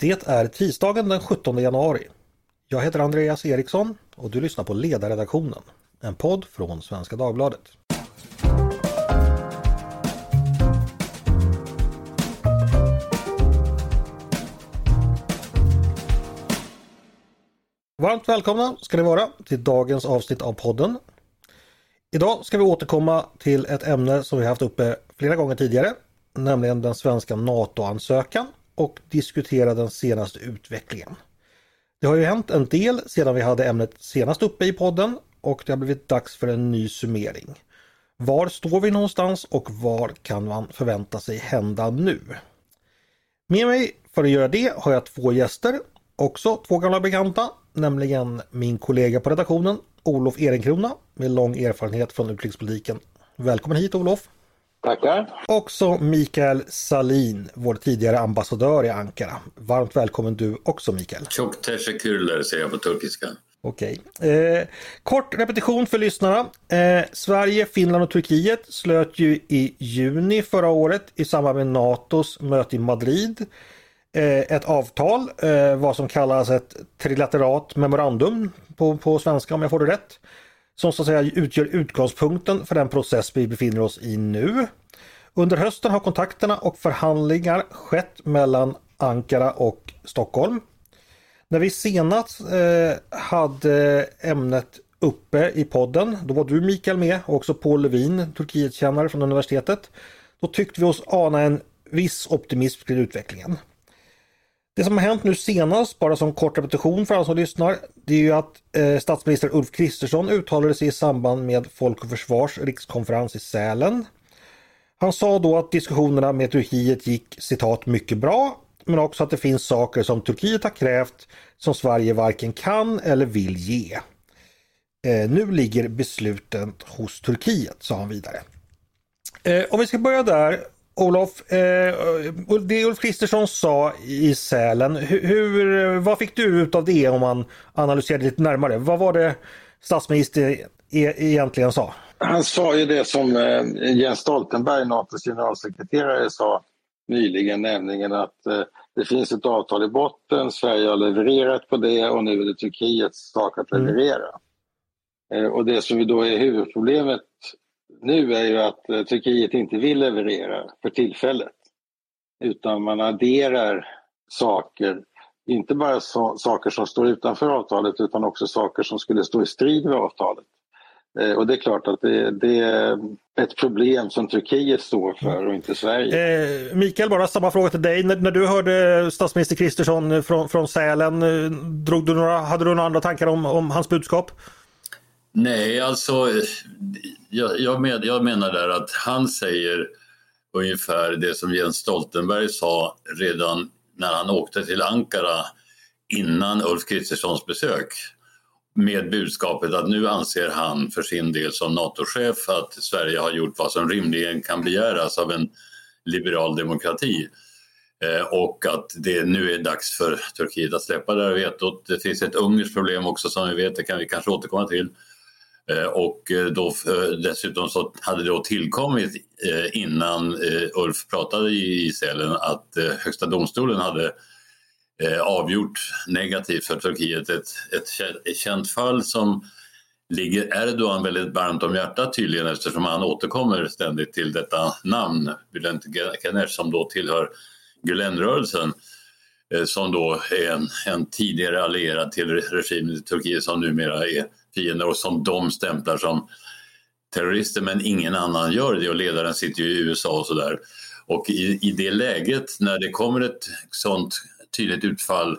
Det är tisdagen den 17 januari. Jag heter Andreas Eriksson och du lyssnar på Ledarredaktionen, en podd från Svenska Dagbladet. Varmt välkomna ska ni vara till dagens avsnitt av podden. Idag ska vi återkomma till ett ämne som vi haft uppe flera gånger tidigare, nämligen den svenska NATO-ansökan och diskutera den senaste utvecklingen. Det har ju hänt en del sedan vi hade ämnet senast uppe i podden och det har blivit dags för en ny summering. Var står vi någonstans och vad kan man förvänta sig hända nu? Med mig för att göra det har jag två gäster, också två gamla bekanta, nämligen min kollega på redaktionen Olof Ehrenkrona med lång erfarenhet från utrikespolitiken. Välkommen hit Olof! Tackar! Också Mikael Salin, vår tidigare ambassadör i Ankara. Varmt välkommen du också Mikael. Çok teşekkürler säger jag på turkiska. Okej. Eh, kort repetition för lyssnarna. Eh, Sverige, Finland och Turkiet slöt ju i juni förra året i samband med NATOs möte i Madrid eh, ett avtal, eh, vad som kallas ett trilaterat memorandum på, på svenska om jag får det rätt som så att säga utgör utgångspunkten för den process vi befinner oss i nu. Under hösten har kontakterna och förhandlingar skett mellan Ankara och Stockholm. När vi senast eh, hade ämnet uppe i podden, då var du Mikael med och också Paul Levin, Turkietkännare från universitetet. Då tyckte vi oss ana en viss optimism kring utvecklingen. Det som har hänt nu senast, bara som kort repetition för alla som lyssnar, det är ju att eh, statsminister Ulf Kristersson uttalade sig i samband med Folk och Försvars rikskonferens i Sälen. Han sa då att diskussionerna med Turkiet gick citat mycket bra, men också att det finns saker som Turkiet har krävt som Sverige varken kan eller vill ge. Eh, nu ligger besluten hos Turkiet, sa han vidare. Eh, om vi ska börja där Olof, eh, det Ulf Kristersson sa i Sälen, hur, vad fick du ut av det om man analyserade lite närmare? Vad var det statsministern e egentligen sa? Han sa ju det som eh, Jens Stoltenberg, Natos generalsekreterare, sa nyligen, nämligen att eh, det finns ett avtal i botten, Sverige har levererat på det och nu är det Turkiets sak att mm. leverera. Mm. Och det som ju då är huvudproblemet nu är ju att eh, Turkiet inte vill leverera för tillfället. Utan man adderar saker, inte bara so saker som står utanför avtalet utan också saker som skulle stå i strid med avtalet. Eh, och det är klart att det, det, är ett problem som Turkiet står för och inte Sverige. Eh, Mikael, bara samma fråga till dig. När, när du hörde statsminister Kristersson från, från Sälen, eh, drog du några, hade du några andra tankar om, om hans budskap? Nej, alltså jag, jag, med, jag menar där att han säger ungefär det som Jens Stoltenberg sa redan när han åkte till Ankara innan Ulf Kristerssons besök med budskapet att nu anser han för sin del som NATO-chef att Sverige har gjort vad som rimligen kan begäras av en liberal demokrati eh, och att det nu är dags för Turkiet att släppa det här vetot. Det finns ett ungerskt problem också som vi vet, det kan vi kanske återkomma till. Eh, och eh, då, eh, dessutom så hade det då tillkommit innan Ulf pratade i Sälen att Högsta domstolen hade avgjort negativt för Turkiet. Ett, ett känt fall som ligger Erdogan väldigt varmt om hjärtat tydligen eftersom han återkommer ständigt till detta namn, Bülent Kenesh, som då tillhör Gülenrörelsen som då är en, en tidigare allierad till regimen i Turkiet som numera är fiender och som de stämplar som terrorister men ingen annan gör det och ledaren sitter ju i USA och sådär. Och i, i det läget när det kommer ett sånt tydligt utfall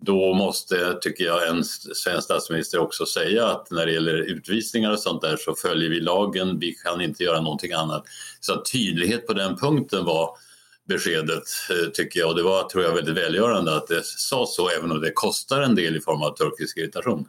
då måste, tycker jag, en svensk statsminister också säga att när det gäller utvisningar och sånt där så följer vi lagen, vi kan inte göra någonting annat. Så tydlighet på den punkten var beskedet, eh, tycker jag, och det var, tror jag, väldigt välgörande att det sa så, även om det kostar en del i form av turkisk irritation.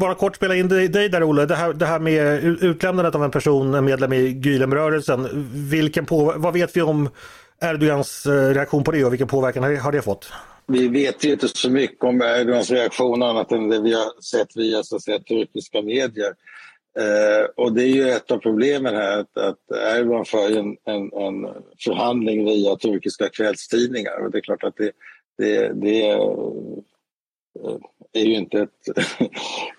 Bara kort spela in dig där Olle, det här, det här med utlämnandet av en person, en medlem i Gülenrörelsen. Vilken på, vad vet vi om Erdogans eh, reaktion på det och vilken påverkan har det fått? Vi vet ju inte så mycket om Erdogans reaktion annat än det vi har sett via så att säga, turkiska medier. Eh, och det är ju ett av problemen här att, att Erdogan för en, en, en, förhandling via turkiska kvällstidningar och det är klart att det, det, det är, eh, är ju inte ett,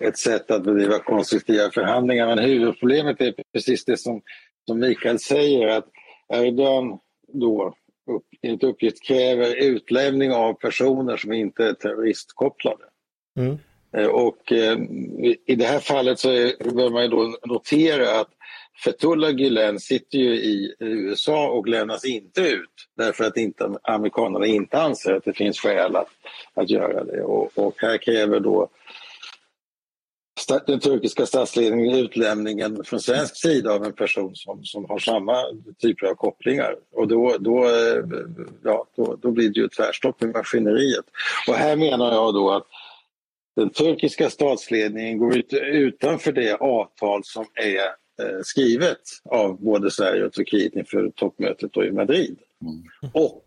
ett sätt att bedriva konstruktiva förhandlingar men huvudproblemet är precis det som, som Mikael säger att Erdogan då upp, enligt uppgift kräver utlämning av personer som inte är terroristkopplade. Mm. Eh, och eh, i det här fallet så bör man ju då notera att Fethullah Gülen sitter ju i USA och lämnas inte ut därför att inte, amerikanerna inte anser att det finns skäl att, att göra det. Och, och här kräver då den turkiska statsledningen utlämningen från svensk sida av en person som, som har samma typer av kopplingar. Och då, då, ja, då, då blir det ju tvärstopp i maskineriet. Och här menar jag då att den turkiska statsledningen går ut, utanför det avtal som är skrivet av både Sverige och Turkiet inför toppmötet i Madrid. Mm. Och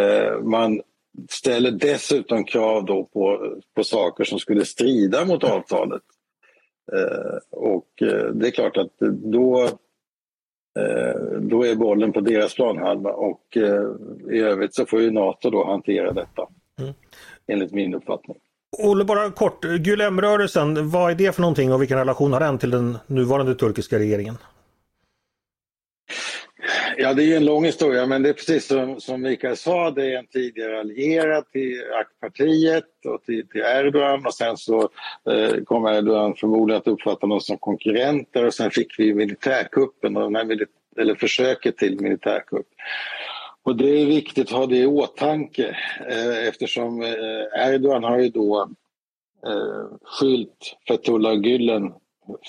eh, man ställer dessutom krav då på, på saker som skulle strida mot avtalet. Eh, och eh, det är klart att då, eh, då är bollen på deras planhalva och eh, i övrigt så får ju Nato då hantera detta. Mm. Enligt min uppfattning. Olle, bara kort. Gülemrörelsen, vad är det för någonting och vilken relation har den till den nuvarande turkiska regeringen? Ja, det är en lång historia, men det är precis som, som Mikael sa, det är en tidigare allierad till AK-partiet och till, till, Erdogan och sen så eh, kommer Erdogan förmodligen att uppfatta dem som konkurrenter och sen fick vi militärkuppen och den här eller försöket till militärkupp. Och det är viktigt att ha det i åtanke eh, eftersom eh, Erdogan har ju då eh, skyllt Fethullah Gülen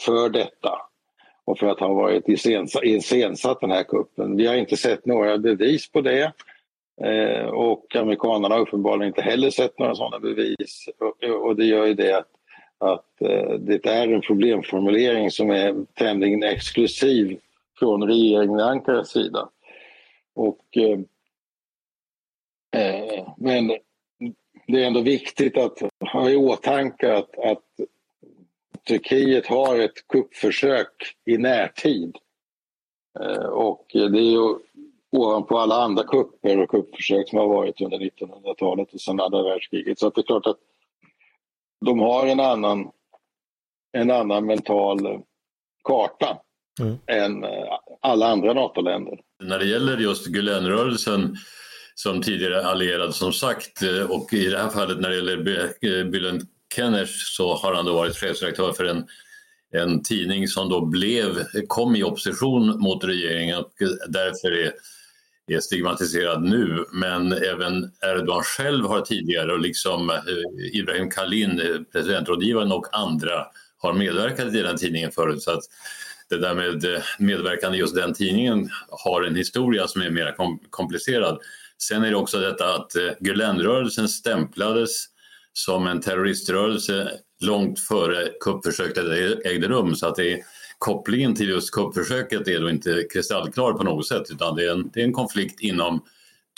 för detta och för att ha varit iscensatt den här kuppen. Vi har inte sett några bevis på det eh, och amerikanerna har uppenbarligen inte heller sett några sådana bevis och, och det gör ju det att, att eh, det är en problemformulering som är tämligen exklusiv från regeringen i Ankaras sida. Och, eh, eh, men det är ändå viktigt att ha i åtanke att, att Turkiet har ett kuppförsök i närtid. Eh, och det är ju ovanpå alla andra kupper och kuppförsök som har varit under 1900-talet och sedan andra världskriget. Så att det är klart att de har en annan, en annan mental eh, karta mm. än eh, alla andra NATO-länder. När det gäller just Gülenrörelsen som tidigare allierad som sagt eh, och i det här fallet när det gäller Bülent Kenners så har han då varit chefredaktör för en, en tidning som då blev, kom i opposition mot regeringen och därför är, är stigmatiserad nu. Men även Erdogan själv har tidigare och liksom eh, Ibrahim Kalin, presidentrådgivaren och andra har medverkat i den tidningen förut. Så att det där med eh, medverkan i just den tidningen har en historia som är mer komplicerad. Sen är det också detta att eh, Gülenrörelsen stämplades som en terroriströrelse långt före kuppförsöket ägde rum. Så att det är, kopplingen till just kuppförsöket är då inte kristallklar på något sätt utan det är en, det är en konflikt inom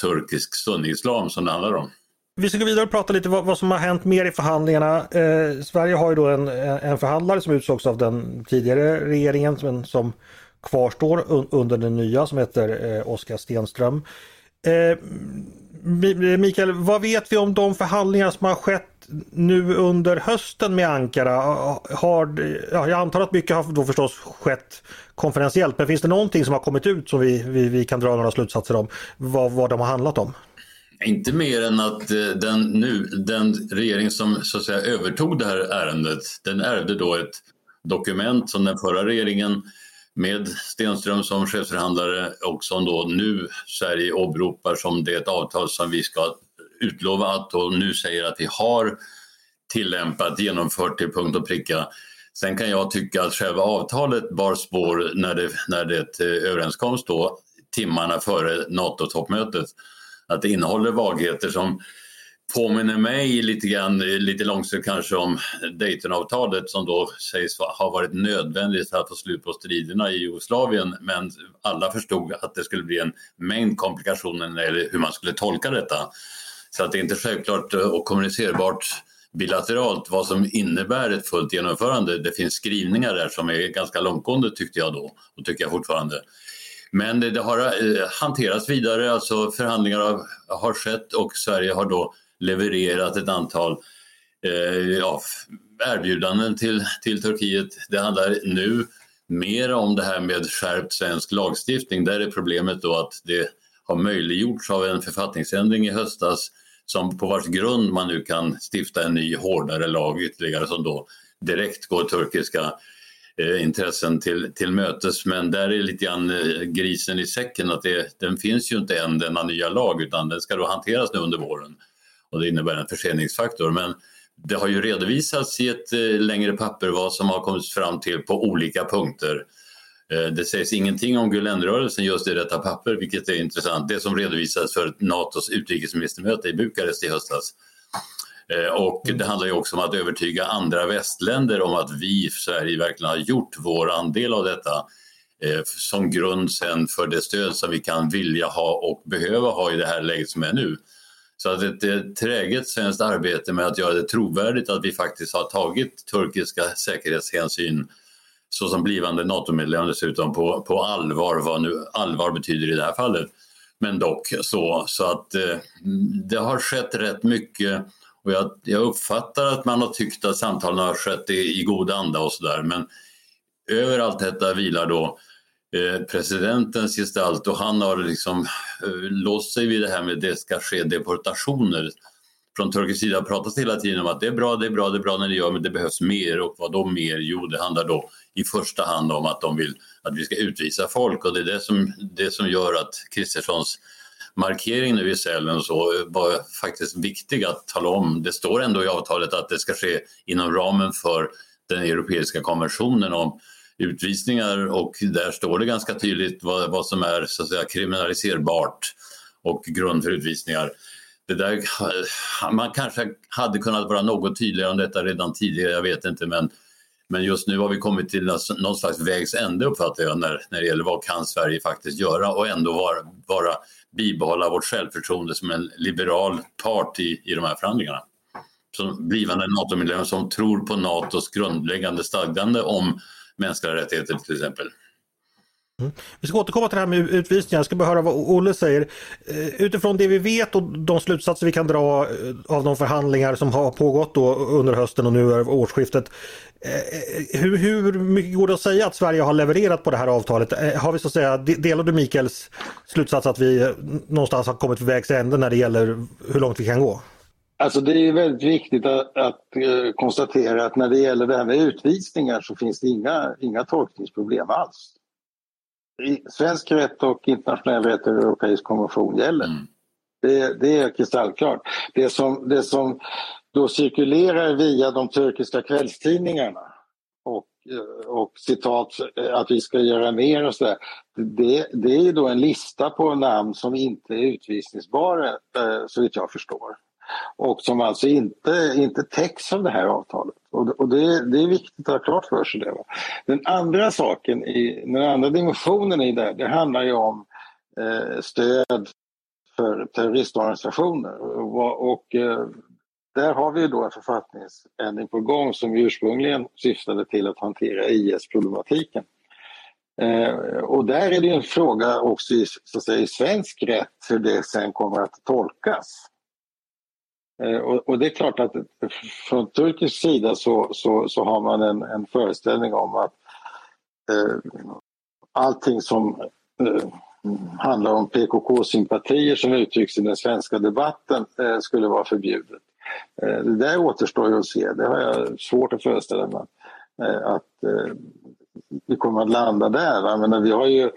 turkisk sunnislam som det handlar om. Vi ska gå vidare och prata lite vad, vad som har hänt mer i förhandlingarna. Eh, Sverige har ju då en, en förhandlare som utsågs av den tidigare regeringen som, som kvarstår un, under den nya som heter eh, Oskar Stenström. Eh, eh, Mikael, vad vet vi om de förhandlingar som har skett nu under hösten med Ankara? Har, ja, jag antar att mycket har då förstås skett konferentiellt, men finns det någonting som har kommit ut som vi, vi, vi kan dra några slutsatser om vad, vad de har handlat om? Inte mer än att eh, den, nu, den regering som så att säga övertog det här ärendet, den ärvde då ett dokument som den förra regeringen med Stenström som chefsförhandlare och som då nu Sverige åberopar som det avtal som vi ska utlova att och nu säger att vi har tillämpat, genomfört till punkt och pricka. Sen kan jag tycka att själva avtalet bar spår när det, när det eh, överenskoms då timmarna före NATO-toppmötet. Att det innehåller vagheter som påminner mig lite grann, eh, lite långsamt kanske om Daytonavtalet som då sägs ha varit nödvändigt för att få slut på striderna i Jugoslavien men alla förstod att det skulle bli en mängd komplikationer när det gäller hur man skulle tolka detta. Så att det är inte självklart eh, och kommunicerbart bilateralt vad som innebär ett fullt genomförande. Det finns skrivningar där som är ganska långtgående tyckte jag då och tycker jag fortfarande. Men det, det har eh, hanterats vidare, alltså förhandlingar har, har skett och Sverige har då levererat ett antal eh, ja, erbjudanden till, till Turkiet. Det handlar nu mer om det här med skärpt svensk lagstiftning. Där är problemet då att det har möjliggjorts av en författningsändring i höstas som på vars grund man nu kan stifta en ny hårdare lag ytterligare som då direkt går turkiska eh, intressen till, till mötes. Men där är lite grann eh, grisen i säcken att det, den finns ju inte än denna nya lag utan den ska då hanteras nu under våren och det innebär en förseningsfaktor. Men det har ju redovisats i ett eh, längre papper vad som har kommit fram till på olika punkter. Eh, det sägs ingenting om Gülenrörelsen just i detta papper, vilket är intressant. Det som redovisades för Natos utrikesministermöte i Bukarest i höstas. Eh, och det handlar ju också om att övertyga andra västländer om att vi, Sverige, verkligen har gjort vår andel av detta som grund sen för det stöd som vi kan vilja ha och behöva ha i det här läget som är nu. Så att ett, ett träget svenskt arbete med att göra det trovärdigt att vi faktiskt har tagit turkiska säkerhetshänsyn såsom blivande NATO-medlem dessutom på, på allvar, vad nu allvar betyder i det här fallet. Men dock så, så att eh, det har skett rätt mycket och jag, jag, uppfattar att man har tyckt att samtalen har skett i, i god anda och sådär men över allt detta vilar då Eh, presidentens gestalt och han har liksom eh, låst sig vid det här med att det ska ske deportationer. Från turkisk sida pratas hela tiden om att det är bra, det är bra, det är bra när det gör, men det behövs mer. Och vad då mer? Jo, det handlar då i första hand om att de vill att vi ska utvisa folk och det är det som, det som gör att Kristerssons markering nu i cellen så var faktiskt viktig att tala om. Det står ändå i avtalet att det ska ske inom ramen för den europeiska konventionen om utvisningar och där står det ganska tydligt vad, vad som är så att säga, kriminaliserbart och grund för utvisningar. Det där, man kanske hade kunnat vara något tydligare om detta redan tidigare, jag vet inte men, men just nu har vi kommit till någon slags vägs ände uppfattar jag när, när det gäller vad kan Sverige faktiskt göra och ändå vara, vara bibehålla vårt självförtroende som en liberal part i, i de här förhandlingarna. Som blivande NATO-medlem som tror på NATOs grundläggande stadgande om mänskliga rättigheter till exempel. Mm. Vi ska återkomma till det här med utvisningar. Jag ska bara höra vad Olle säger. Eh, utifrån det vi vet och de slutsatser vi kan dra eh, av de förhandlingar som har pågått då under hösten och nu över årsskiftet. Eh, hur, hur mycket går det att säga att Sverige har levererat på det här avtalet? Har vi så att säga, delar du Mikaels slutsats att vi någonstans har kommit till vägs ände när det gäller hur långt vi kan gå? Alltså det är väldigt viktigt att, att konstatera att när det gäller det här med utvisningar så finns det inga, inga tolkningsproblem alls. Svensk rätt och internationell rätt och europeisk konvention gäller. Mm. Det, det, är kristallklart. Det som, det som då cirkulerar via de turkiska kvällstidningarna och, och citat att vi ska göra mer och sådär. Det, det är då en lista på namn som inte är utvisningsbara eh, så vitt jag förstår och som alltså inte, inte täcks av det här avtalet. Och, och det, det, är viktigt att ha klart för sig det. Va? Den andra saken, i, den andra dimensionen i det, här, det handlar ju om eh, stöd för terroristorganisationer. Och, och eh, där har vi då en författningsändring på gång som ursprungligen syftade till att hantera IS-problematiken. Eh, och där är det en fråga också i, så att säga, i svensk rätt hur det sen kommer att tolkas. Eh, och, och, det är klart att från turkisk sida så, så, så har man en, en föreställning om att eh, allting som eh, handlar om PKK-sympatier som uttrycks i den svenska debatten eh, skulle vara förbjudet. Eh, det där återstår ju att se, det har jag svårt att föreställa mig eh, att eh, vi kommer att landa där. Jag menar, vi har ju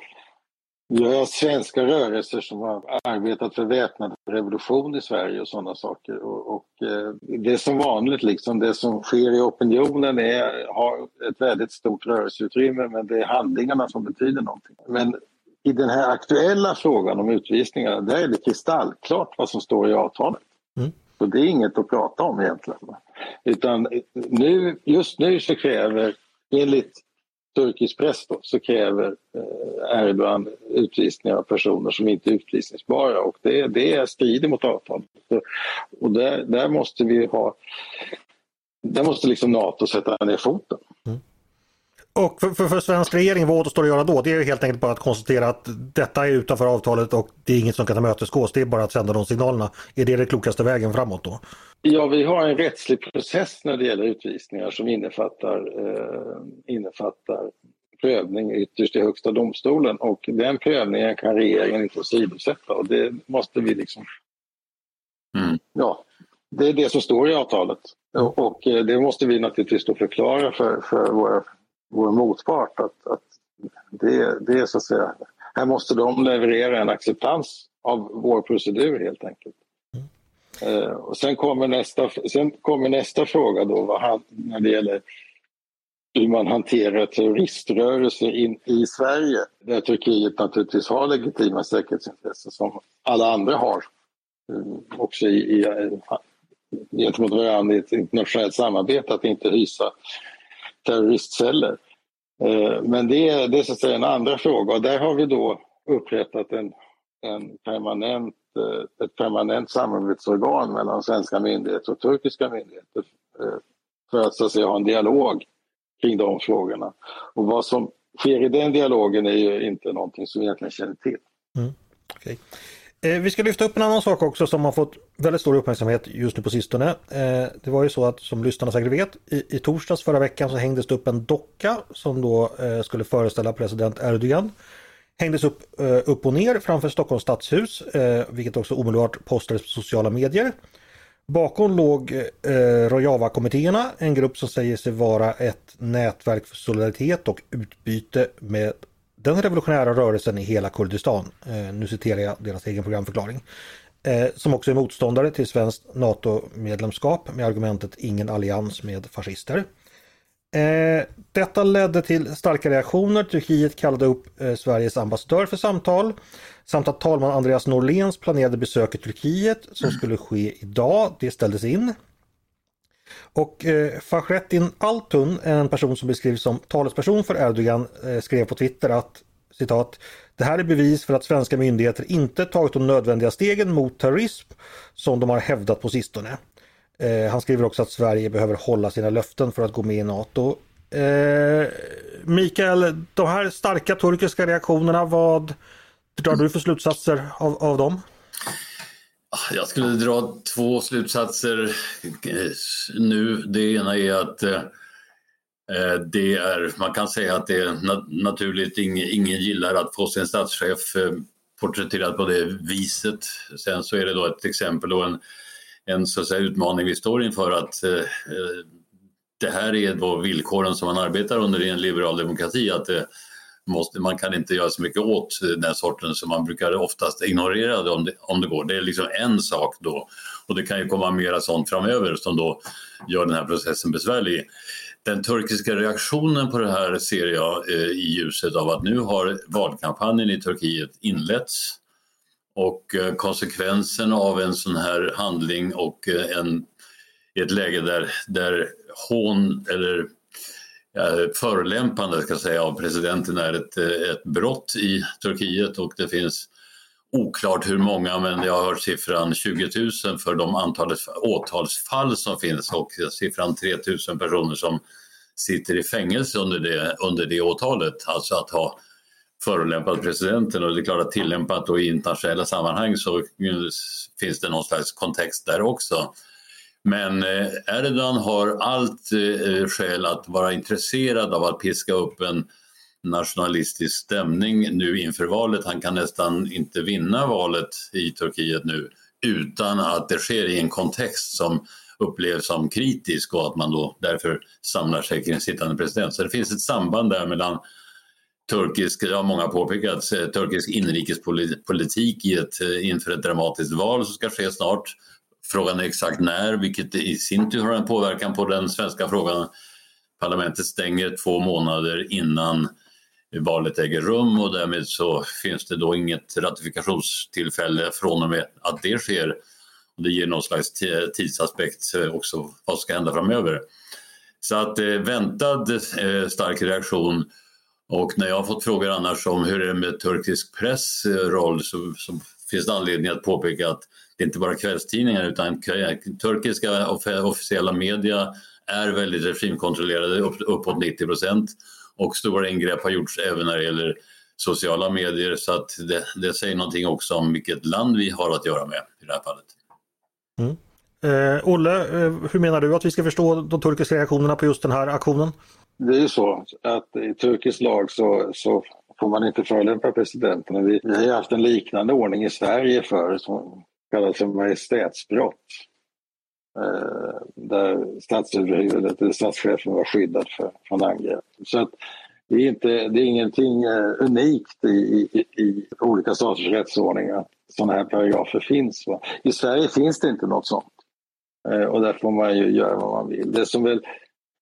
Ja, svenska rörelser som har arbetat för väpnad revolution i Sverige och sådana saker. Och, och eh, det är som vanligt, liksom, det som sker i opinionen är, har ett väldigt stort rörelseutrymme men det är handlingarna som betyder någonting. Men i den här aktuella frågan om utvisningarna, där är det kristallklart vad som står i avtalet. Mm. Så det är inget att prata om egentligen. Utan nu, just nu så kräver, enligt turkisk press då, så kräver eh, Erdogan utvisning av personer som inte är utvisningsbara och det, det strider mot avtalet. Och där, där måste vi ha där måste liksom Nato sätta ner foten. Mm. Och för, för, för svensk regering, vad återstår att göra då? Det är helt enkelt bara att konstatera att detta är utanför avtalet och det är inget som kan tillmötesgås. Det är bara att sända de signalerna. Är det den klokaste vägen framåt då? Ja, vi har en rättslig process när det gäller utvisningar som innefattar, eh, innefattar prövning ytterst i Högsta domstolen och den prövningen kan regeringen inte åsidosätta och det måste vi liksom... Mm. Ja, det är det som står i avtalet och, och eh, det måste vi naturligtvis då förklara för, för våra vår motpart att, att det, det är så att säga, här måste de leverera en acceptans av vår procedur helt enkelt. Mm. Uh, och sen kommer, nästa, sen kommer nästa fråga då vad när det gäller hur man hanterar terroriströrelser in, i Sverige där Turkiet naturligtvis har legitima säkerhetsintressen som alla andra har. Uh, också i, i, gentemot varandra i ett internationellt samarbete att inte hysa terroristceller. Eh, men det är, det är så att säga en andra fråga och där har vi då upprättat en, en permanent, eh, ett permanent samarbetsorgan mellan svenska myndigheter och turkiska myndigheter eh, för att, så att säga, ha en dialog kring de frågorna. Och vad som sker i den dialogen är ju inte någonting som vi egentligen känner till. Mm. Okay. Eh, vi ska lyfta upp en annan sak också som har fått väldigt stor uppmärksamhet just nu på sistone. Eh, det var ju så att som lyssnarna säkert vet i, i torsdags förra veckan så hängdes det upp en docka som då eh, skulle föreställa president Erdogan. Hängdes upp, upp och ner framför Stockholms stadshus vilket också omedelbart postades på sociala medier. Bakom låg Rojava-kommittéerna, en grupp som säger sig vara ett nätverk för solidaritet och utbyte med den revolutionära rörelsen i hela Kurdistan, eh, nu citerar jag deras egen programförklaring, eh, som också är motståndare till svenskt NATO-medlemskap med argumentet ingen allians med fascister. Eh, detta ledde till starka reaktioner. Turkiet kallade upp eh, Sveriges ambassadör för samtal samt att talman Andreas Norléns planerade besök i Turkiet som skulle ske idag, det ställdes in. Och eh, Fahrettin Altun, en person som beskrivs som talesperson för Erdogan, eh, skrev på Twitter att citat Det här är bevis för att svenska myndigheter inte tagit de nödvändiga stegen mot terrorism som de har hävdat på sistone. Eh, han skriver också att Sverige behöver hålla sina löften för att gå med i NATO. Eh, Mikael, de här starka turkiska reaktionerna, vad drar du för slutsatser av, av dem? Jag skulle dra två slutsatser eh, nu. Det ena är att eh, eh, det är, man kan säga att det är naturligt, ingen, gillar att få sin statschef porträtterad på det viset. Sen så är det då ett exempel och en, en så att säga, utmaning vi står inför att eh, det här är då villkoren som man arbetar under i en liberal demokrati. Att det, måste, man kan inte göra så mycket åt den sorten som man brukar oftast ignorera det om, det om det går. Det är liksom en sak då och det kan ju komma mera sånt framöver som då gör den här processen besvärlig. Den turkiska reaktionen på det här ser jag eh, i ljuset av att nu har valkampanjen i Turkiet inletts och eh, konsekvensen av en sån här handling och eh, en, i ett läge där, där hån eller förolämpande ska säga, av presidenten är ett, eh, ett brott i Turkiet och det finns oklart hur många, men jag har hört siffran 20 000 för de antalet åtalsfall som finns och siffran 3 000 personer som sitter i fängelse under det, under det åtalet. Alltså att ha förolämpat presidenten och det är klart att tillämpat då i internationella sammanhang så finns det någon slags kontext där också. Men eh, Erdogan har allt eh, skäl att vara intresserad av att piska upp en nationalistisk stämning nu inför valet. Han kan nästan inte vinna valet i Turkiet nu utan att det sker i en kontext som upplevs som kritisk och att man då därför samlar sig kring sittande president. Så det finns ett samband där mellan turkisk, ja många påpekat, eh, turkisk inrikespolitik i ett, inför ett dramatiskt val som ska ske snart. Frågan är exakt när, vilket i sin tur har en påverkan på den svenska frågan. Parlamentet stänger två månader innan valet äger rum och därmed så finns det då inget ratifikationstillfälle från och med att det sker. Det ger någon slags tidsaspekt eh, också vad som ska hända framöver. Så att eh, väntad eh, stark reaktion och när jag har fått frågor annars om hur det är med turkisk press eh, roll så, så finns det anledning att påpeka att det inte bara kvällstidningar utan turkiska officiella media är väldigt regimkontrollerade, upp, uppåt 90 procent och stora ingrepp har gjorts även när det gäller sociala medier så att det, det säger någonting också om vilket land vi har att göra med i det här fallet. Mm. Eh, Olle, eh, hur menar du att vi ska förstå de turkiska reaktionerna på just den här aktionen? Det är ju så att i turkisk lag så, så får man inte förolämpa presidenten. Vi, vi har haft en liknande ordning i Sverige förr som kallas för majestätsbrott. Eh, där statsöverhuvudet eller statschefen var skyddad för, från angrepp. Så att det är, inte, det är ingenting eh, unikt i, i, i olika staters rättsordningar att sådana här paragrafer finns. Va? I Sverige finns det inte något sånt. Eh, och där får man ju göra vad man vill. Det som väl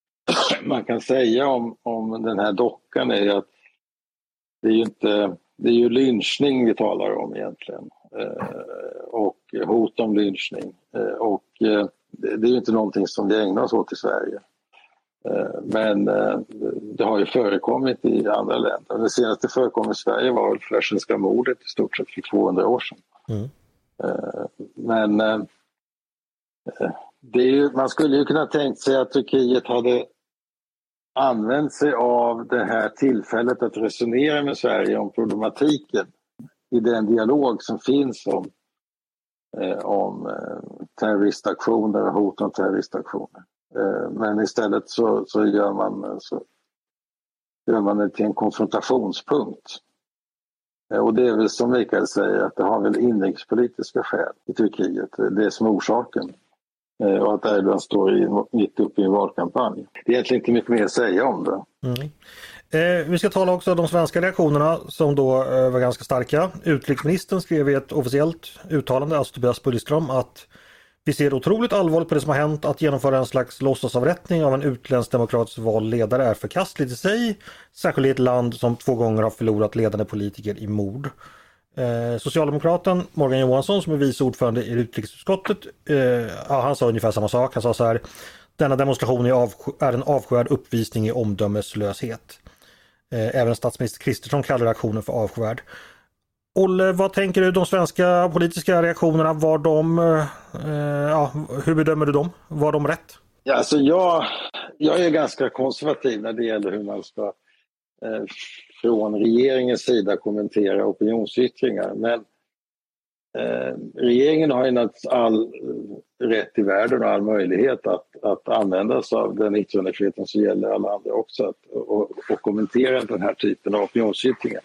man kan säga om, om den här dockan är att det är ju inte det är ju lynchning vi talar om egentligen och hot om lynchning. och det är ju inte någonting som vi ägnar oss åt i Sverige. Eh, men eh, det har ju förekommit i andra länder. Det senaste förekom i Sverige var Flersenska mordet i stort sett för 200 år sedan. Mm. Eh, men det är ju, man skulle ju kunna tänkt sig att Turkiet hade använt sig av det här tillfället att resonera med Sverige om problematiken i den dialog som finns om eh, om eh, terroristaktioner och hot om terroristaktioner. Eh, men istället så, så, gör man, eh, så gör man det till en konfrontationspunkt. Eh, och det är väl som Mikael säger att det har väl inrikespolitiska skäl i Turkiet. Det är som är orsaken. Eh, och att Erdogan står i, mitt uppe i en valkampanj. Det är egentligen inte mycket mer att säga om det. Mm. Eh, vi ska tala också om de svenska reaktionerna som då eh, var ganska starka. Utrikesministern skrev i ett officiellt uttalande, alltså Tobias Billström, att vi ser otroligt allvarligt på det som har hänt. Att genomföra en slags låtsasavrättning av en utländsk demokratisk vald ledare är förkastligt i sig. Särskilt i ett land som två gånger har förlorat ledande politiker i mord. Eh, Socialdemokraten Morgan Johansson som är vice ordförande i utrikesutskottet, eh, ja, han sa ungefär samma sak. Han sa så här Denna demonstration är, är en avskyvärd uppvisning i omdömeslöshet. Eh, även statsminister Kristersson kallar aktionen för avskyvärd. Olle, vad tänker du de svenska politiska reaktionerna? Var de, eh, ja, hur bedömer du dem? Var de rätt? Ja, alltså jag, jag är ganska konservativ när det gäller hur man ska eh, från regeringens sida kommentera opinionsyttringar. Men eh, regeringen har ju naturligtvis all eh, rätt i världen och all möjlighet att, att använda sig av den yttrandefriheten som gäller alla andra också att, och, och kommentera den här typen av opinionsyttringar.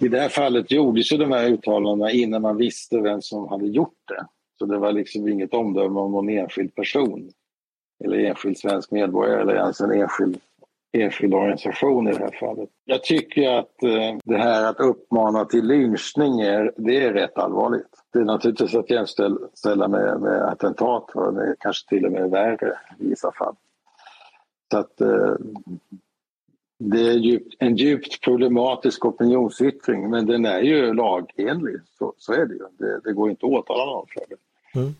I det här fallet gjordes ju de här uttalandena innan man visste vem som hade gjort det. Så det var liksom inget omdöme om någon enskild person eller enskild svensk medborgare eller ens en enskild enskild organisation i det här fallet. Jag tycker att eh, det här att uppmana till lynchning är, det är rätt allvarligt. Det är naturligtvis att jämställa med, med attentat och det är kanske till och med värre i vissa fall. Så att eh, det är djupt, en djupt problematisk opinionsyttring men den är ju lagenlig, så, så är det ju. Det, det går inte att åtala någon för det. Mm.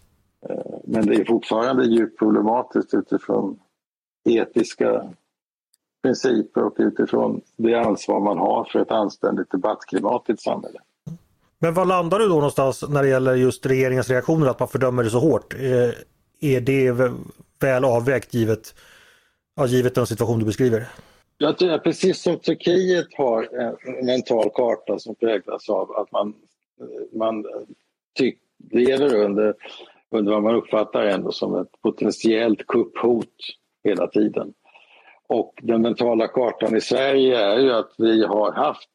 Eh, men det är fortfarande djupt problematiskt utifrån etiska principer och utifrån det ansvar man har för ett anständigt debattklimat i ett samhälle. Men var landar du då någonstans när det gäller just regeringens reaktioner att man fördömer det så hårt? Eh, är det väl avvägt givet, ja, givet den situation du beskriver? Jag tror precis som Turkiet har en mental karta som präglas av att man, man tyck, lever under, under vad man uppfattar ändå som ett potentiellt kupphot hela tiden. Och den mentala kartan i Sverige är ju att vi har haft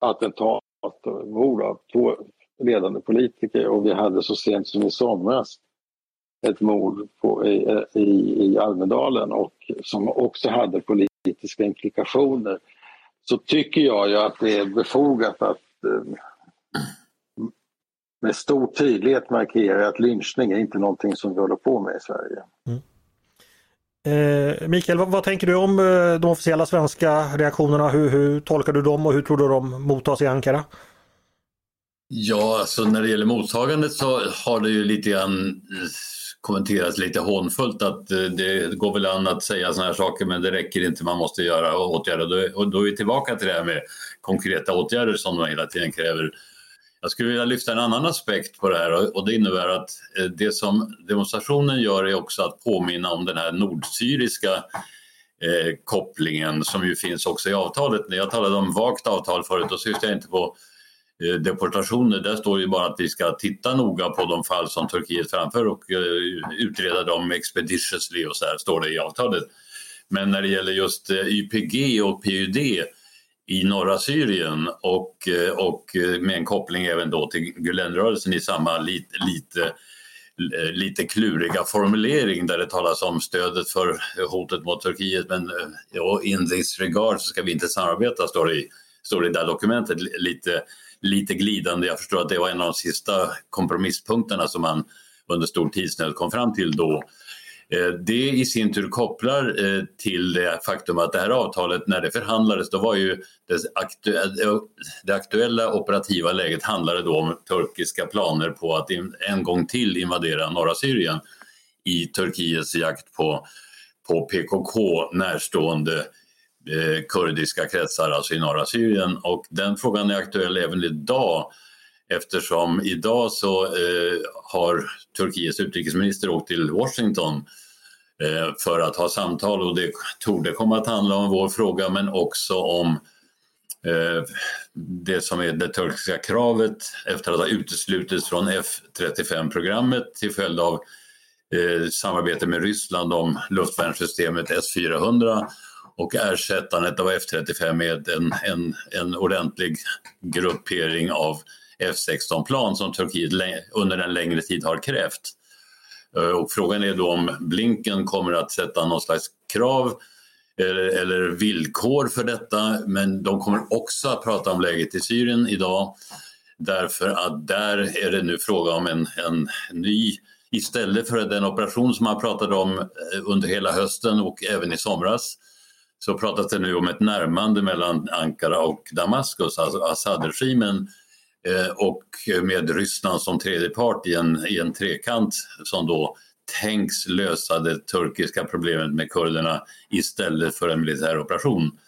attentat och mord av två ledande politiker och vi hade så sent som i somras ett mord på, i, i, i Almedalen och som också hade politiska implikationer så tycker jag ju att det är befogat att eh, med stor tydlighet markera att lynchning är inte någonting som vi håller på med i Sverige. Mm. Eh, Mikael, vad, vad, tänker du om eh, de officiella svenska reaktionerna? Hur, hur, tolkar du dem och hur tror du de mottas i Ankara? Ja, alltså när det gäller mottagandet så har det ju lite grann eh, kommenterats lite hånfullt att eh, det går väl an att säga sådana här saker men det räcker inte, man måste göra åtgärder. Och då är vi tillbaka till det här med konkreta åtgärder som man hela tiden kräver. Jag skulle vilja lyfta en annan aspekt på det här och det innebär att eh, det som demonstrationen gör är också att påminna om den här nordsyriska eh, kopplingen som ju finns också i avtalet. När jag talade om vagt avtal förut, då syftade jag inte på eh, deportationer. Där står ju bara att vi ska titta noga på de fall som Turkiet framför och eh, utreda dem expeditiously och så här står det i avtalet. Men när det gäller just eh, YPG och PUD i norra Syrien och, eh, och eh, med en koppling även då till Gülenrörelsen i samma lite, lite, lite kluriga formulering där det talas om stödet för hotet mot Turkiet men ja, in this regard så ska vi inte samarbeta står det i, står det där dokumentet lite, lite glidande. Jag förstår att det var en av de sista kompromisspunkterna som man under stor tidsnöd kom fram till då. Eh, det i sin tur kopplar eh, till det faktum att det här avtalet när det förhandlades då var ju det, aktuella, eh, det aktuella operativa läget handlade då om turkiska planer på att en gång till invadera norra Syrien i Turkiets jakt på, på PKK närstående eh, kurdiska kretsar, alltså i norra Syrien. Och den frågan är aktuell även idag eftersom idag så eh, har Turkiets utrikesminister åkt till Washington eh, för att ha samtal och det torde komma att handla om vår fråga men också om eh, det som är det turkiska kravet efter att ha uteslutits från F35-programmet till följd av eh, samarbete med Ryssland om luftvärnssystemet S-400 och ersättandet av F35 med en, en, en ordentlig gruppering av F16-plan som Turkiet under en längre tid har krävt. Eh, och frågan är då om Blinken kommer att sätta någon slags krav eller, eller, villkor för detta. Men de kommer också att prata om läget i Syrien idag därför att där är det nu fråga om en, en ny Istället för den operation som man pratade om eh, under hela hösten och även i somras så pratas det nu om ett närmande mellan Ankara och Damaskus, alltså Assad-regimen Eh, Eh, och med Ryssland som tredje part i en, i en trekant som då tänks lösa det turkiska problemet med kurderna istället för en militär operation.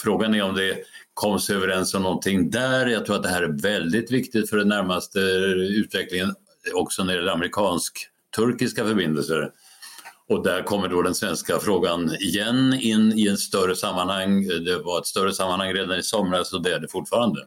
Frågan är om det koms överens om någonting där. Jag tror att det här är väldigt viktigt för den närmaste utvecklingen också när det gäller amerikansk-turkiska förbindelser. Och där kommer då den svenska frågan igen in i ett större sammanhang. Det var ett större sammanhang redan i somras och det är det fortfarande.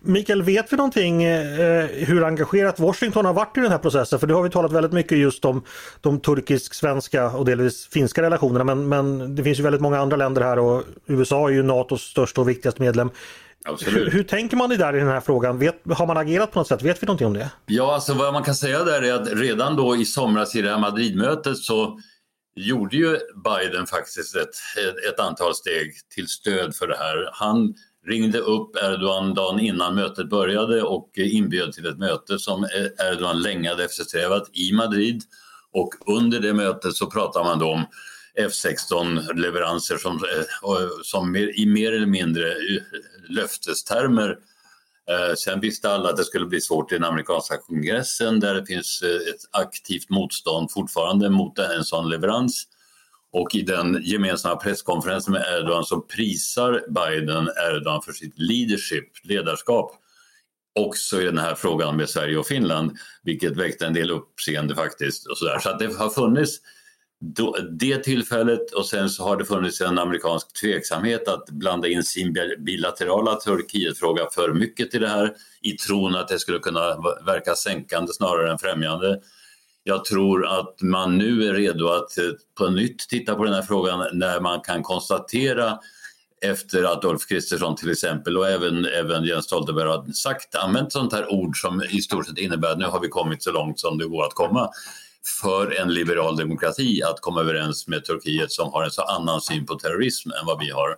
Mikael, vet vi någonting eh, hur engagerat Washington har varit i den här processen? För det har vi talat väldigt mycket just om de turkisk-svenska och delvis finska relationerna men, men det finns ju väldigt många andra länder här och USA är ju NATOs största och viktigaste medlem. Hur, hur, tänker man där i den här frågan? Vet, har man agerat på något sätt? Vet vi någonting om det? Ja, alltså vad man kan säga där är att redan då i somras i det här Madridmötet så gjorde ju Biden faktiskt ett, ett antal steg till stöd för det här. Han ringde upp Erdogan dagen innan mötet började och inbjöd till ett möte som Erdogan länge hade eftersträvat i Madrid. Och under det mötet så pratade man då om F16-leveranser som, eh, som i mer eller mindre eh, löftestermer. Eh, sen visste alla att det skulle bli svårt i den amerikanska kongressen där det finns ett aktivt motstånd fortfarande mot en sån leverans. Och i den gemensamma presskonferensen med Erdogan så prisar Biden Erdogan för sitt leadership, ledarskap också i den här frågan med Sverige och Finland, vilket väckte en del uppseende faktiskt. Och så där. så att det har funnits då, det tillfället och sen så har det funnits en amerikansk tveksamhet att blanda in sin bilaterala Turkietfråga för mycket i det här i tron att det skulle kunna verka sänkande snarare än främjande. Jag tror att man nu är redo att eh, på nytt titta på den här frågan när man kan konstatera efter att Ulf Kristersson till exempel och även, även Jens Stoltenberg har sagt, använt sånt här ord som i stort sett innebär att nu har vi kommit så långt som det går att komma för en liberal demokrati att komma överens med Turkiet som har en så annan syn på terrorism än vad vi har.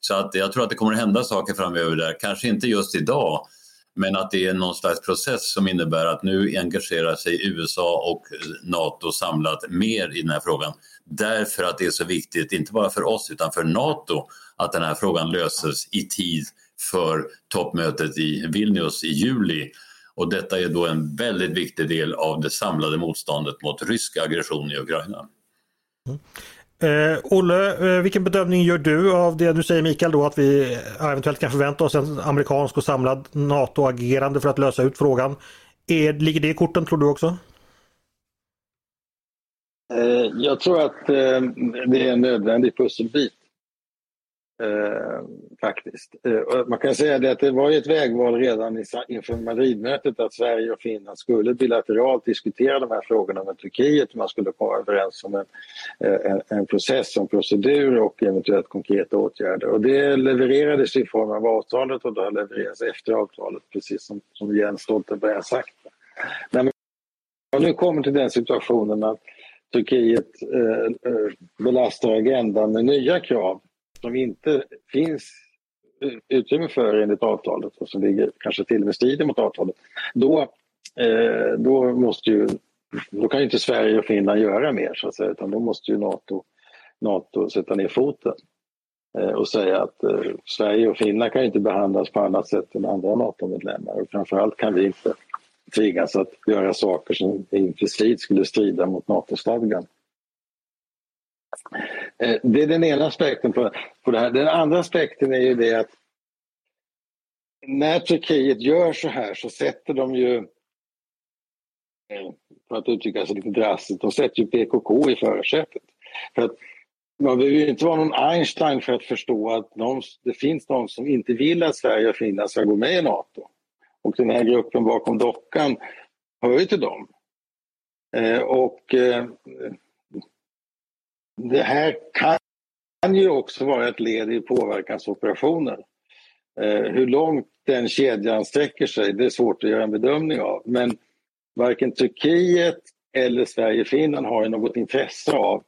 Så att jag tror att det kommer att hända saker framöver där, kanske inte just idag, men att det är någon slags process som innebär att nu engagerar sig USA och Nato samlat mer i den här frågan. Därför att det är så viktigt, inte bara för oss utan för Nato, att den här frågan löses i tid för toppmötet i Vilnius i juli. Och detta är då en väldigt viktig del av det samlade motståndet mot rysk aggression i Ukraina. Mm. Eh, Olle, eh, vilken bedömning gör du av det du säger Mikael då att vi eh, eventuellt kan förvänta oss en amerikansk och samlad NATO-agerande för att lösa ut frågan? Är, ligger det i korten tror du också? Eh, jag tror att eh, det är en nödvändig pusselbit. Eh, faktiskt. Eh, man kan säga det att det var ett vägval redan inför Madridmötet att Sverige och Finland skulle bilateralt diskutera de här frågorna med Turkiet. Man skulle komma överens om en, eh, en, en process, en procedur och eventuellt konkreta åtgärder. Och det levererades i form av avtalet och det har levererats efter avtalet precis som, som Jens Stoltenberg har sagt. När man nu kommer till den situationen att Turkiet eh, eh belastar agendan med nya krav som inte finns utrymme för enligt avtalet och som ligger kanske till och med strider mot avtalet, då, eh, då, måste ju, då kan ju inte Sverige och Finland göra mer så att säga, utan då måste ju Nato, NATO sätta ner foten eh, och säga att eh, Sverige och Finland kan inte behandlas på annat sätt än andra NATO-medlemmar och framförallt kan vi inte tvingas att göra saker som implicit skulle strida mot NATO-stadgan. Eh, det är den ena aspekten på, på det här. Den andra aspekten är ju det att när Turkiet gör så här så sätter de ju, eh, för att uttrycka sig lite drastiskt, de sätter ju PKK i förarsätet. För att man behöver ju inte vara någon Einstein för att förstå att de, det finns de som inte vill att Sverige och Finland ska gå med i Nato. Och den här gruppen bakom dockan hör ju till dem. Eh, och eh, det här kan ju också vara ett led i påverkansoperationer. Eh, hur långt den kedjan sträcker sig, det är svårt att göra en bedömning av. Men varken Turkiet eller Sverige-Finland har något intresse av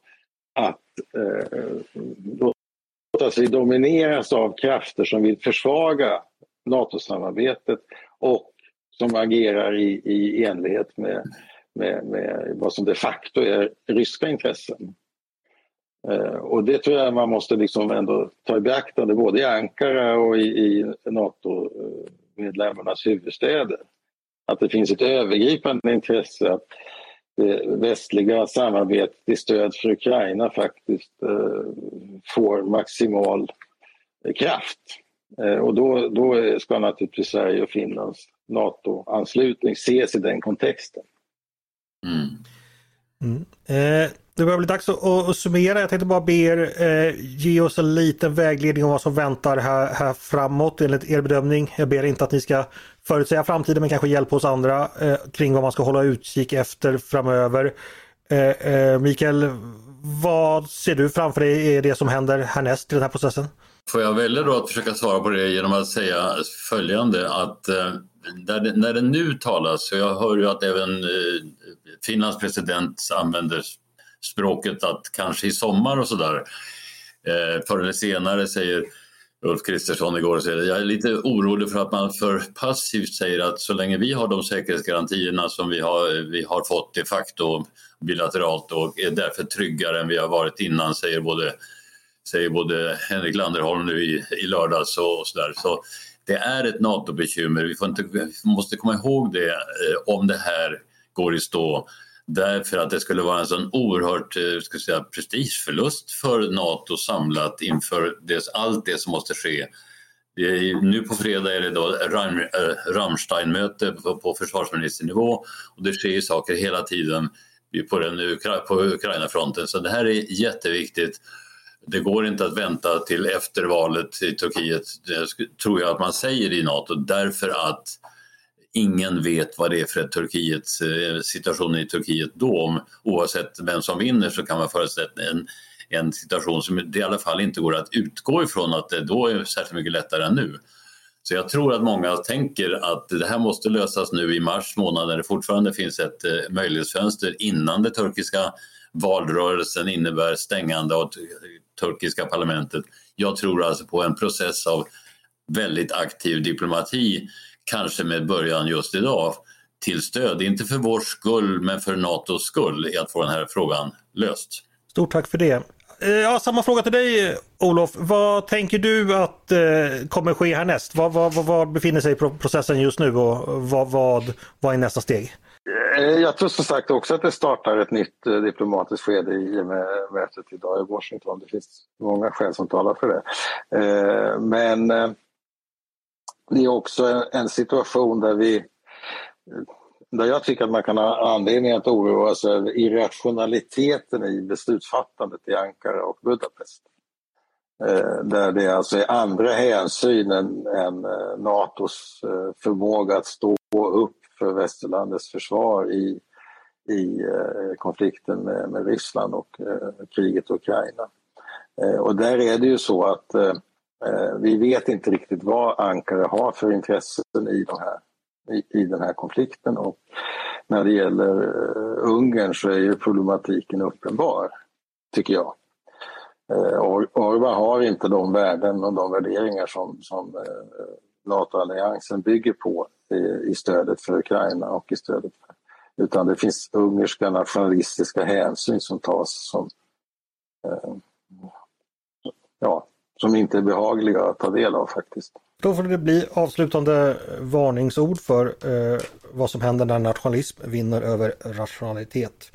att eh, låta sig domineras av krafter som vill försvaga NATO-samarbetet och som agerar i, i enlighet med, med, med vad som de facto är ryska intressen. Eh, och det tror jag man måste liksom ändå ta i beaktande både i Ankara och i, i NATO-medlemmarnas huvudstäder. Att det finns ett övergripande intresse att det västliga samarbetet i stöd för Ukraina faktiskt eh, får maximal kraft. Eh, och då, då ska naturligtvis Sverige och Finlands NATO-anslutning ses i den kontexten. Mm. Mm. Eh, det börjar bli dags att, att summera. Jag tänkte bara be er eh, ge oss en liten vägledning om vad som väntar här, här framåt enligt er bedömning. Jag ber inte att ni ska förutsäga framtiden men kanske hjälpa oss andra eh, kring vad man ska hålla utkik efter framöver. Eh, eh Mikael, vad ser du framför dig är det som händer härnäst i den här processen? Får jag välja då att försöka svara på det genom att säga följande att eh, när, det, när det nu talas, så jag hör ju att även eh, Finlands president använder språket att kanske i sommar och sådär. Eh, förr eller senare säger Ulf Kristersson igår, säger, jag är lite orolig för att man för passivt säger att så länge vi har de säkerhetsgarantierna som vi har, vi har fått de facto bilateralt och är därför tryggare än vi har varit innan, säger både, säger både Henrik Landerholm nu i, i lördags och, och sådär. Så det är ett NATO-bekymmer, vi, får inte, vi måste komma ihåg det eh, om det här går i stå därför att det skulle vara en sån oerhört eh, ska säga, prestigeförlust för Nato samlat inför det, allt det som måste ske. Är, nu på fredag är det då Ram, eh, Rammstein-möte på, på försvarsministernivå och det sker ju saker hela tiden. på, den, på Ukraina-fronten. Så det här är jätteviktigt. Det går inte att vänta till efter valet i Turkiet, det tror jag att man säger i Nato, därför att ingen vet vad det är för Turkiet, eh, situationen i Turkiet då. Oavsett vem som vinner så kan man föreställa en, en situation som det i alla fall inte går att utgå ifrån att det då är särskilt mycket lättare än nu. Så jag tror att många tänker att det här måste lösas nu i mars månad när det fortfarande finns ett eh, möjlighetsfönster innan det turkiska valrörelsen innebär stängande av turkiska parlamentet. Jag tror alltså på en process av väldigt aktiv diplomati, kanske med början just idag, till stöd, inte för vår skull men för Natos skull, i att få den här frågan löst. Stort tack för det. Eh, ja, samma fråga till dig Olof. Vad tänker du att eh, kommer ske härnäst? Var, var, var, befinner sig processen just nu och vad, vad, vad är nästa steg? Eh, jag tror som sagt också att det startar ett nytt eh, diplomatiskt skede i och med mötet idag i Washington. Det finns många skäl som talar för det. Eh, men det är också en situation där vi där jag tycker att man kan ha anledning att oroa sig över irrationaliteten i beslutsfattandet i Ankara och Budapest. Där det alltså är andra hänsyn än, än Natos förmåga att stå upp för västerlandets försvar i, i eh, konflikten med, med, Ryssland och eh, kriget i Ukraina. Eh, och där är det ju så att eh, eh, vi vet inte riktigt vad Ankara har för intressen i, de här, i, i den här konflikten och när det gäller eh, Ungern så är ju problematiken uppenbar, tycker jag. Orban har inte de värden och de värderingar som, som NATO-alliansen bygger på i, i stödet för Ukraina och i stödet för, utan det finns ungerska nationalistiska hänsyn som tas som eh, ja, som inte är behagliga att ta del av faktiskt. Då får det bli avslutande varningsord för eh, vad som händer när nationalism vinner över rationalitet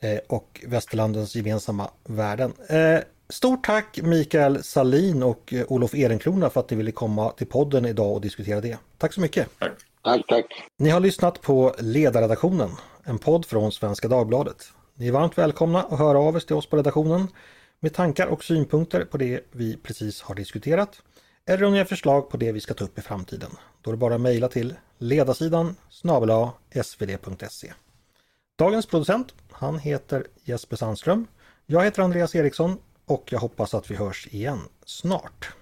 eh, och västerlandens gemensamma värden. Eh, Stort tack Mikael Salin och eh, Olof Ehrenkrona för att ni ville komma till podden idag och diskutera det. Tack så mycket! Tack! Tack, tack! Ni har lyssnat på Ledarredaktionen, en podd från Svenska Dagbladet. Ni är varmt välkomna att höra av er till oss på redaktionen med tankar och synpunkter på det vi precis har diskuterat eller om ni har förslag på det vi ska ta upp i framtiden. Då är det bara att mejla till ledarsidan snabel svd.se. Dagens producent, han heter Jesper Sandström. Jag heter Andreas Eriksson och jag hoppas att vi hörs igen snart.